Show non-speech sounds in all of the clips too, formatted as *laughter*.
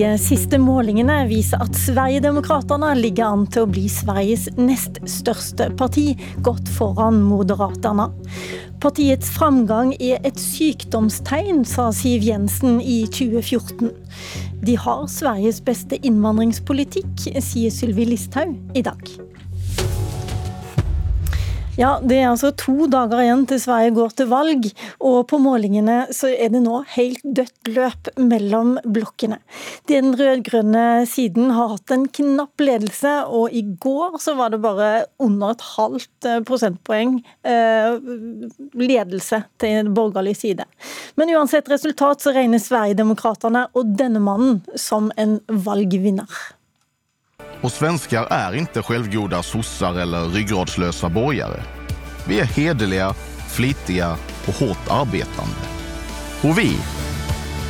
Siste målingene viser at Sverigedemokraterna ligger an til å bli Sveriges nest største parti, godt foran Moderaterna. Partiets framgang er et sykdomstegn, sa Siv Jensen i 2014. De har Sveriges beste innvandringspolitikk, sier Sylvi Listhaug i dag. Ja, Det er altså to dager igjen til Sverige går til valg, og på målingene så er det nå helt dødt løp mellom blokkene. Den rød-grønne siden har hatt en knapp ledelse, og i går så var det bare under et halvt eh, prosentpoeng eh, ledelse til borgerlig side. Men uansett resultat så regner Sverigedemokraterna og denne mannen som en valgvinner. Och svenskar är inte självgoda sossar eller ryggradslösa borgare. Vi är hederliga, flitiga och hårt arbetande. Och vi,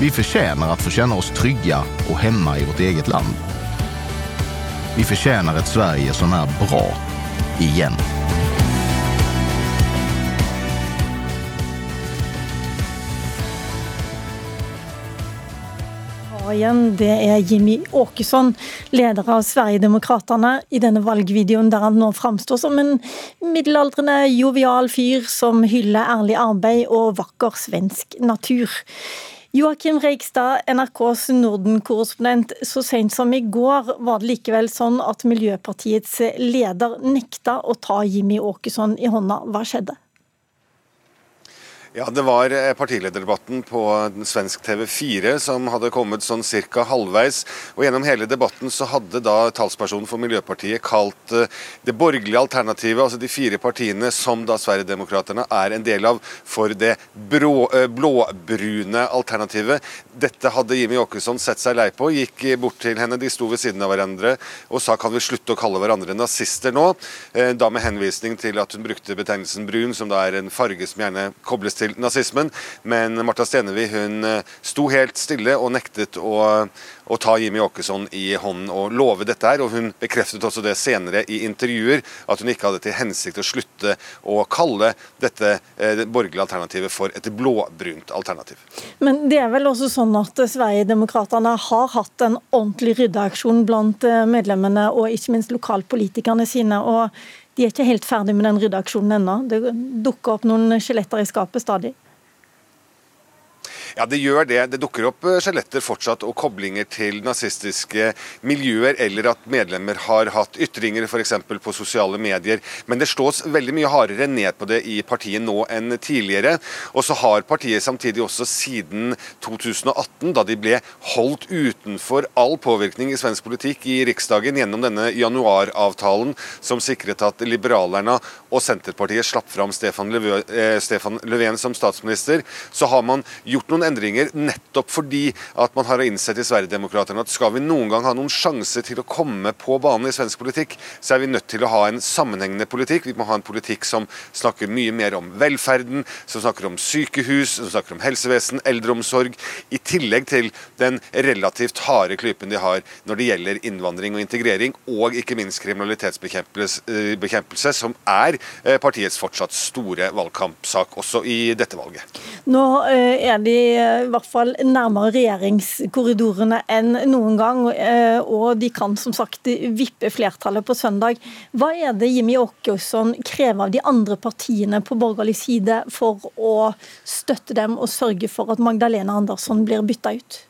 vi förtjänar att få känna oss trygga och hemma i vårt eget land. Vi förtjänar ett Sverige som är bra, igen. Igjen, det er Jimmy Åkesson, leder av Sverigedemokraterna, i denne valgvideoen der han nå framstår som en middelaldrende, jovial fyr som hyller ærlig arbeid og vakker svensk natur. Joakim Reigstad, NRKs Norden-korrespondent. Så sent som i går var det likevel sånn at Miljøpartiets leder nekta å ta Jimmy Åkesson i hånda. Hva skjedde? Ja, Det var eh, partilederdebatten på svensk TV4 som hadde kommet sånn cirka halvveis. og Gjennom hele debatten så hadde da talspersonen for Miljøpartiet kalt eh, det borgerlige alternativet, altså de fire partiene som da Sverigedemokraterna er en del av, for det eh, blåbrune alternativet. Dette hadde Jimmy Åkesson sett seg lei på, gikk bort til henne, de sto ved siden av hverandre og sa kan vi slutte å kalle hverandre nazister nå? Da med henvisning til at hun brukte betegnelsen brun, som da er en farge som gjerne kobles til nazismen. Men Marta Stenevi hun eh, sto helt stille og nektet å, å ta Jimmy Åkesson i hånden og love dette her. Og hun bekreftet også det senere i intervjuer, at hun ikke hadde til hensikt å slutte å kalle dette eh, det borgerlige alternativet for et blåbrunt alternativ. Men det er vel også sånn at Sverigedemokraterna har hatt en ordentlig ryddeaksjon blant eh, medlemmene og ikke minst lokalpolitikerne sine. og de er ikke helt ferdig med den ryddeaksjonen ennå. Det dukker opp noen skjeletter i skapet stadig. Ja, det gjør det. Det dukker opp eh, skjeletter fortsatt og koblinger til nazistiske miljøer, eller at medlemmer har hatt ytringer f.eks. på sosiale medier. Men det slås veldig mye hardere ned på det i partiet nå enn tidligere. Og så har partiet samtidig også siden 2018, da de ble holdt utenfor all påvirkning i svensk politikk i Riksdagen gjennom denne januaravtalen som sikret at liberalerne og Senterpartiet slapp fram Stefan eh, Löfven som statsminister, så har man gjort noen endringer nettopp fordi at man har innsett i Sverigedemokraterna at skal vi noen gang ha noen sjanse til å komme på banen i svensk politikk, så er vi nødt til å ha en sammenhengende politikk. Vi må ha en politikk som snakker mye mer om velferden, som snakker om sykehus, som snakker om helsevesen, eldreomsorg, i tillegg til den relativt harde klypen de har når det gjelder innvandring og integrering, og ikke minst kriminalitetsbekjempelse, som er eh, partiets fortsatt store valgkampsak også i dette valget. Nå eh, er de i hvert fall nærmere regjeringskorridorene enn noen gang. Eh, og de kan som sagt vippe flertallet på søndag. Hva er det Jimmy Åkesson krever av de andre partiene på borgerlig side for å støtte dem og sørge for at Magdalena Andersson blir bytta ut?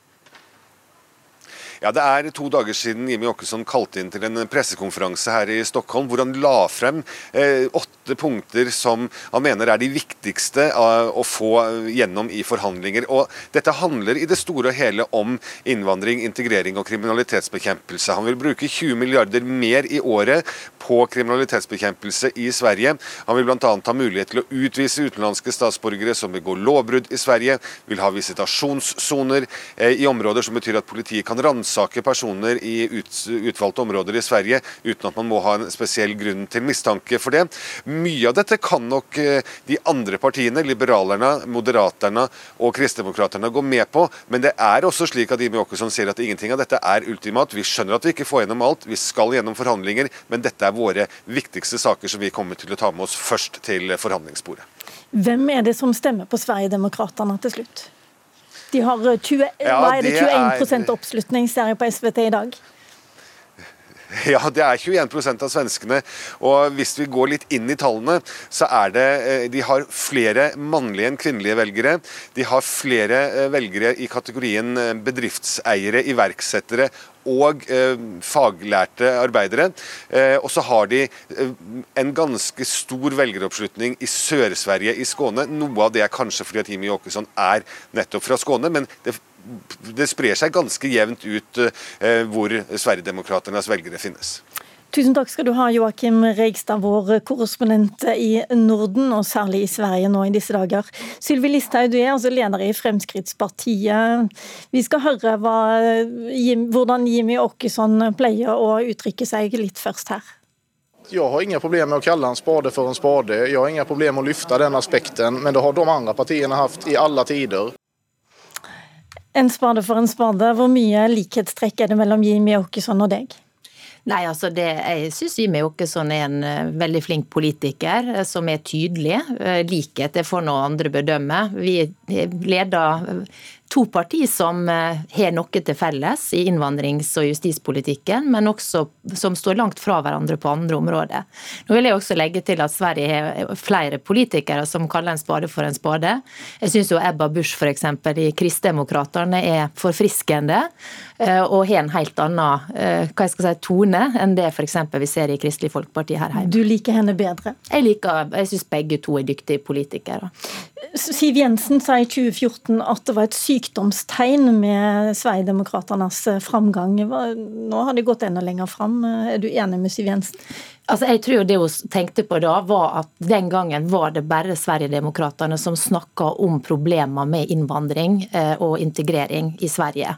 Ja, Det er to dager siden Jimmy Åkesson kalte inn til en pressekonferanse her i Stockholm, hvor han la frem eh, åtte punkter som han mener er de viktigste uh, å få gjennom i forhandlinger. Og Dette handler i det store og hele om innvandring, integrering og kriminalitetsbekjempelse. Han vil bruke 20 milliarder mer i året på kriminalitetsbekjempelse i Sverige. Han vil bl.a. ha mulighet til å utvise utenlandske statsborgere som begår lovbrudd i Sverige, vil ha visitasjonssoner eh, i områder som betyr at politiet kan ransake personer i utvalgte områder i Sverige uten at man må ha en spesiell grunn til mistanke for det. Mye av dette kan nok eh, de andre partiene, liberalerne, moderaterne og kristdemokraterne, gå med på, men det er også slik at Jimmy Åkesson sier at ingenting av dette er ultimat. Vi skjønner at vi ikke får gjennom alt, vi skal gjennom forhandlinger, men dette er våre viktigste saker som vi kommer til å ta med oss først til forhandlingsbordet. Hvem er det som stemmer på Sverigedemokraterna til slutt? De har 20, ja, hva er det, 21 er... oppslutning, ser jeg på SVT i dag. *laughs* Ja, det er 21% av svenskene. Og hvis vi går litt inn i tallene, så er det eh, De har flere mannlige enn kvinnelige velgere. De har flere eh, velgere i kategorien eh, bedriftseiere, iverksettere og eh, faglærte arbeidere. Eh, og så har de eh, en ganske stor velgeroppslutning i Sør-Sverige, i Skåne. Noe av det er kanskje fordi at Jimmy Åkesson er nettopp fra Skåne, men det, det sprer seg ganske jevnt ut eh, hvor Sverigedemokraternas velgere finnes. Tusen takk skal du ha, Joakim Reigstad, vår korrespondent i Norden, og særlig i Sverige nå i disse dager. Sylvi Listhaug, du er altså leder i Fremskrittspartiet. Vi skal høre hva, hvordan Jimmy Åkesson pleier å uttrykke seg litt først her. Jeg har ingen problemer med å kalle en spade for en spade. Jeg har ingen problemer med å løfte den aspekten, men det har de andre partiene hatt i alle tider. En spade for en spade. Hvor mye likhetstrekk er det mellom Jimmy Åkesson og deg? Nei, altså det, Jeg syns Jimmy Åkesson er en uh, veldig flink politiker uh, som er tydelig. Uh, likhet det får noe andre bedømme. Vi leder to partier som eh, har noe til felles i innvandrings- og justispolitikken, men også som står langt fra hverandre på andre områder. Nå vil jeg også legge til at Sverige har flere politikere som kaller en spade for en spade. Jeg syns Ebba Busch f.eks. i Kristdemokraterne er forfriskende eh, og har en helt annen eh, hva jeg skal si, tone enn det f.eks. vi ser i Kristelig Folkeparti her hjemme. Du liker henne bedre? Jeg liker, jeg syns begge to er dyktige politikere. Siv Jensen sa i 2014 at det var et sykdomstegn med Sverigedemokraternas eh, framgang. Nå har de gått enda lenger fram. Er du enig med Siv Jensen? Altså, jeg tror Det hun tenkte på da, var at den gangen var det bare Sverigedemokraterna som snakka om problemer med innvandring eh, og integrering i Sverige.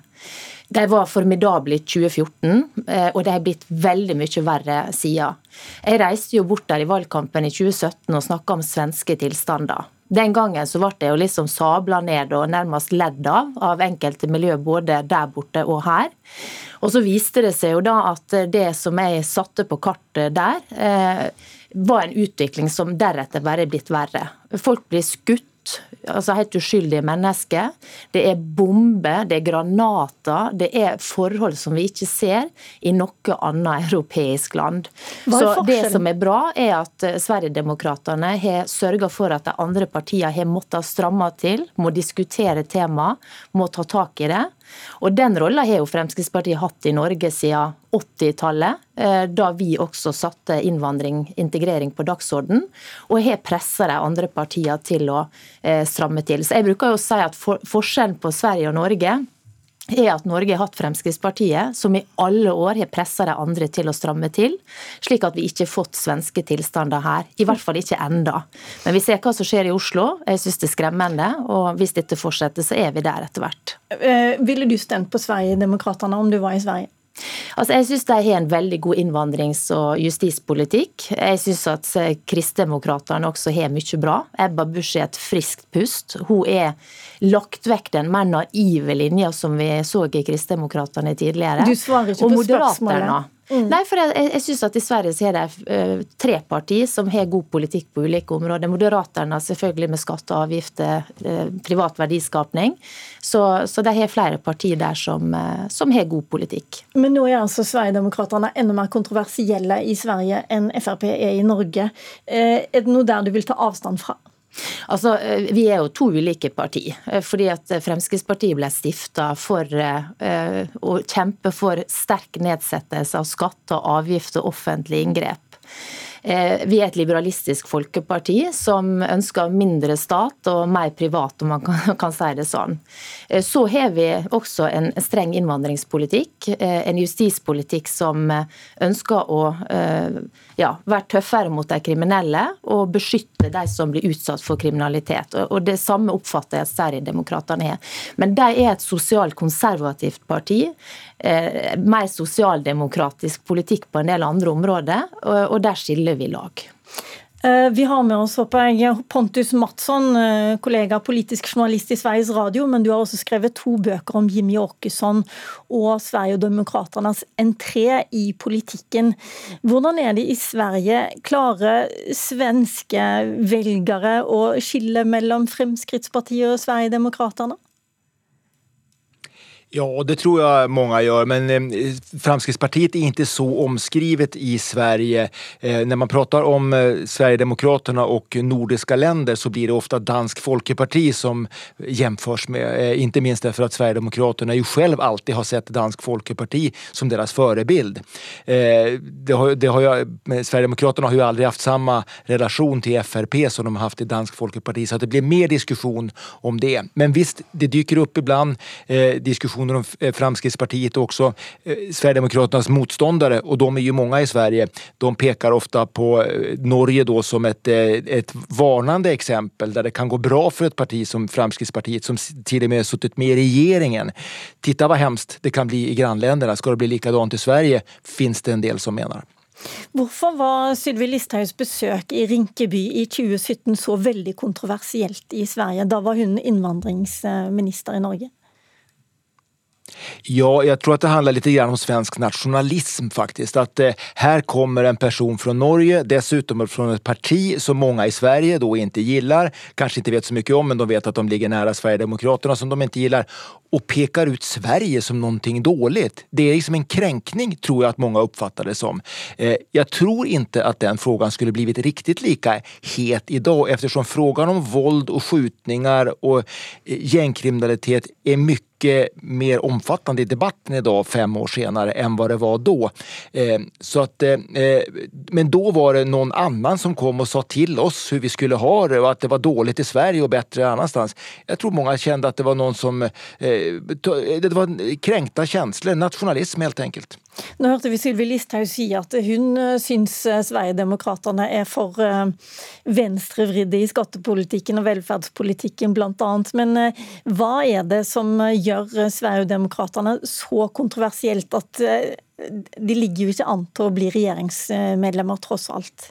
De var formidable i 2014, eh, og de har blitt veldig mye verre siden. Jeg reiste jo bort der i valgkampen i 2017 og snakka om svenske tilstander. Den gangen så ble det jo liksom sabla ned og nærmest ledd av av enkelte miljø både der borte og her. Og så viste det seg jo da at det som jeg satte på kartet der, eh, var en utvikling som deretter bare er blitt verre. Folk blir skutt altså helt uskyldige mennesker. Det er bomber, det er granater, det er forhold som vi ikke ser i noe annet europeisk land. Så Det som er bra, er at eh, Sverigedemokraterna har sørga for at de andre partiene har måttet stramme til, må diskutere temaet, må ta tak i det. Og Den rolla har jo Fremskrittspartiet hatt i Norge siden 80-tallet, eh, da vi også satte innvandring, integrering på dagsorden, og har pressa de andre partiene til å eh, stramme til. Så jeg bruker jo å si at Forskjellen på Sverige og Norge er at Norge har hatt Fremskrittspartiet, som i alle år har pressa de andre til å stramme til, slik at vi ikke har fått svenske tilstander her. I hvert fall ikke enda. Men vi ser hva som skjer i Oslo. Jeg syns det er skremmende. Og hvis dette fortsetter, så er vi der etter hvert. Eh, ville du stemt på Sverigedemokraterna om du var i Sverige? Altså, jeg syns de har en veldig god innvandrings- og justispolitikk. Jeg syns at Kristdemokraterne også har mye bra. Ebba Busch er et friskt pust. Hun er lagt vekk den mer naive linja som vi så i Kristdemokraterne tidligere. Du svarer ikke på spørsmålet. Mm. Nei, for jeg, jeg synes at I Sverige så er det uh, tre partier som har god politikk på ulike områder. Moderaterna selvfølgelig med skatte og avgifter, uh, privat verdiskapning. Så, så de har flere partier der som, uh, som, har god politikk. Men nå er altså Sverigedemokraterna enda mer kontroversielle i Sverige enn Frp er i Norge. er det noe der du vil ta avstand fra? Altså, eh, Vi er jo to ulike partier. Eh, fordi at Fremskrittspartiet ble stifta for å kjempe for sterk nedsettelse av skatter, avgifter offentlige inngrep. Eh, vi er et liberalistisk folkeparti som ønsker mindre stat og mer privat, om man kan, *laughs* si det sånn. Eh, så har vi også en streng innvandringspolitikk, eh, en justispolitikk som ønsker å ja, være tøffere mot de kriminelle og beskytte de som blir utsatt for kriminalitet. Og Det samme oppfatter jeg at Sverigedemokraterna har. Men de er et sosialt konservativt parti. Mer sosialdemokratisk politikk på en del andre områder, og der skiller vi lag. Eh, vi har med oss håper jeg, Pontus Mattsson, eh, kollega politisk journalist i Sveriges Radio, men du har også skrevet to bøker om Jimmy Åkesson og Sverigedemokraternas entré i politikken. Hvordan er det i Sverige? Klarer svenske velgere å skille mellom Fremskrittspartiet og Sverigedemokraterna? Ja, det tror jag många gör, men eh, Fremskrittspartiet är inte så omskrivet i Sverige. Eh, när man pratar om eh, Sverigedemokraterna och nordiska länder så blir det ofta Dansk Folkeparti som jämförs med, inte minst därför att Sverigedemokraterna ju själv alltid har sett Dansk Folkeparti som deras förebild. Sverigedemokraterna har ju aldrig haft samma relation till FRP som de har haft till Dansk Folkeparti, så det blir mer diskussion om det. Men visst, det dyker upp ibland eh, diskussioner om eh, Fremskrittspartiet och också eh, Sverigedemokraternas motståndare, och de är ju många i Sverige, de pekar ofta på eh, Norge då som ett, ett varnande exempel där det kan gå bra för ett parti som Fremskrittspartiet som till och med suttit med i regeringen. Titta vad hemskt det kan bli i grannländerna. Ska det bli likadant i Sverige? Finns det en del som menar. Hvorfor var Sylvi Listhaugs besøk i Rinkeby i 2017 så veldig kontroversielt i Sverige? Da var hun innvandringsminister i Norge. Ja, jag tror att det handlar lite grann om svensk nationalism faktiskt. Att eh, här kommer en person från Norge, dessutom från ett parti som många i Sverige då inte gillar, kanske inte vet så mycket om, men de vet att de ligger nära Sverigedemokraterna som de inte gillar och pekar ut Sverige som någonting dåligt. Det är liksom en kränkning tror jag att många uppfattar det som. Eh, jag tror inte att den frågan skulle blivit riktigt lika het idag eftersom frågan om våld och skjutningar och eh, gängkriminalitet är mycket mycket mer omfattande i debatten idag fem år senare än vad det var då. Eh, så att, eh, men då var det någon annan som kom och sa till oss hur vi skulle ha det och att det var dåligt i Sverige och bättre annanstans. Jag tror många kände att det var någon som... Eh, det var kränkta känslor, nationalism helt enkelt. Nå hørte vi Sylvi Listhaug si at hun eh, syns eh, Sverigedemokraterna er for eh, venstrevridde i skattepolitikken og velferdspolitikken bl.a. Men hva er det som gjør Sverigedemokraterna så kontroversielt at de ligger jo ikke an til å bli regjeringsmedlemmer, tross alt?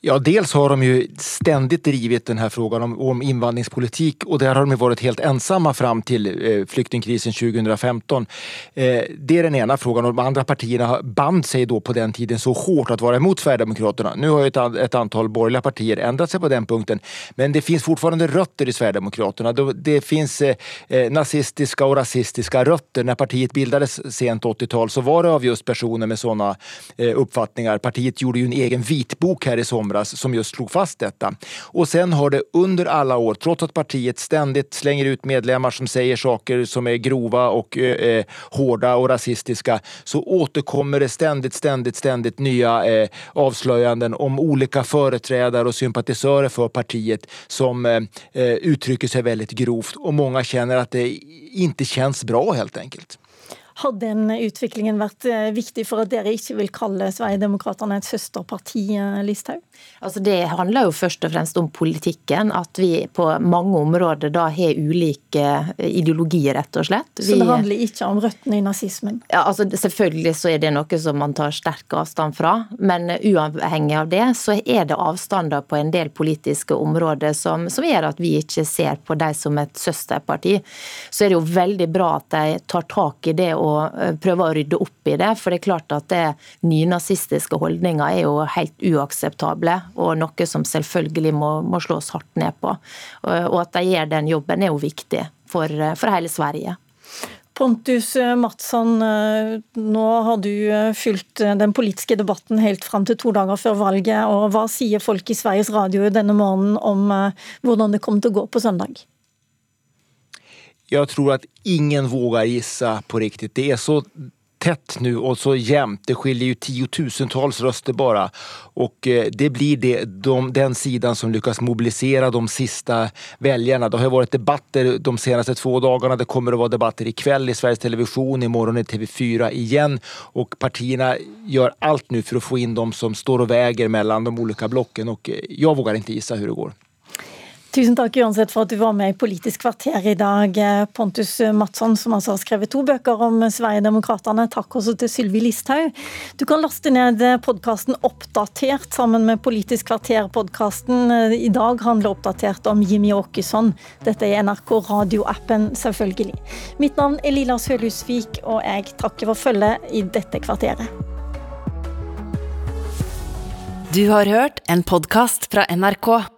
Ja, dels har de ju ständigt drivit den frågan om, om invandringspolitik och där har de varit helt ensamma fram till eh, flyktingkrisen 2015. Eh, det är den ena frågan och de andra partierna band sig då på den tiden så hårt att vara emot Sverigedemokraterna. Nu har ett, ett antal borgerliga partier ändrat sig på den punkten, men det finns fortfarande rötter i Sverigedemokraterna. Det finns eh, eh, nazistiska och rasistiska rötter. När partiet bildades sent 80-tal så var det av just personer med sådana eh, uppfattningar. Partiet gjorde ju en egen vitbok här i somras somras som just slog fast detta. Och sen har det under alla år, trots att partiet ständigt slänger ut medlemmar som säger saker som är grova och eh, hårda och rasistiska, så återkommer det ständigt, ständigt, ständigt nya eh, avslöjanden om olika företrädare och sympatisörer för partiet som eh, eh uttrycker sig väldigt grovt och många känner att det inte känns bra helt enkelt. Har den utviklingen vært eh, viktig for at dere ikke vil kalle Sverigedemokraterna et søsterparti, eh, Listhaug? Altså det handler jo først og fremst om politikken. At vi på mange områder da har ulike ideologier, rett og slett. Vi, så det handler ikke om røttene i nazismen? Ja, altså Selvfølgelig så er det noe som man tar sterk avstand fra. Men uavhengig av det, så er det avstander på en del politiske områder som, som gjør at vi ikke ser på dem som et søsterparti. Så er det jo veldig bra at de tar tak i det og og eh, prøve å rydde opp i det. For det er klart at det nynazistiske holdninger er jo helt uakseptable, og noe som selvfølgelig må, må slås hardt ned på. Og at de gjør den jobben er jo viktig for, eh, for hele Sverige. Pontus Matsson, nå har du fulgt den politiske debatten helt fram til to dager før valget. og Hva sier folk i Sveriges Radio denne morgenen om hvordan det kommer til å gå på søndag? Jag tror att ingen vågar gissa på riktigt. Det är så tätt nu och så jämnt. Det skiljer ju tiotusentals röster bara. Och eh, det blir det, de, den sidan som lyckas mobilisera de sista väljarna. Det har varit debatter de senaste två dagarna. Det kommer att vara debatter ikväll i Sveriges Television, imorgon i TV4 igen. Och partierna gör allt nu för att få in de som står och väger mellan de olika blocken. Och eh, jag vågar inte gissa hur det går. Tusen takk uansett for at du var med i Politisk kvarter i dag, Pontus Matsson, som altså har skrevet to bøker om Sverigedemokraterna. Takk også til Sylvi Listhaug. Du kan laste ned podkasten Oppdatert sammen med Politisk kvarter-podkasten. I dag handler Oppdatert om Jimmy Åkesson. Dette er NRK radioappen, selvfølgelig. Mitt navn er Lila Sølhusvik, og jeg takker for følget i dette kvarteret. Du har hørt en podkast fra NRK.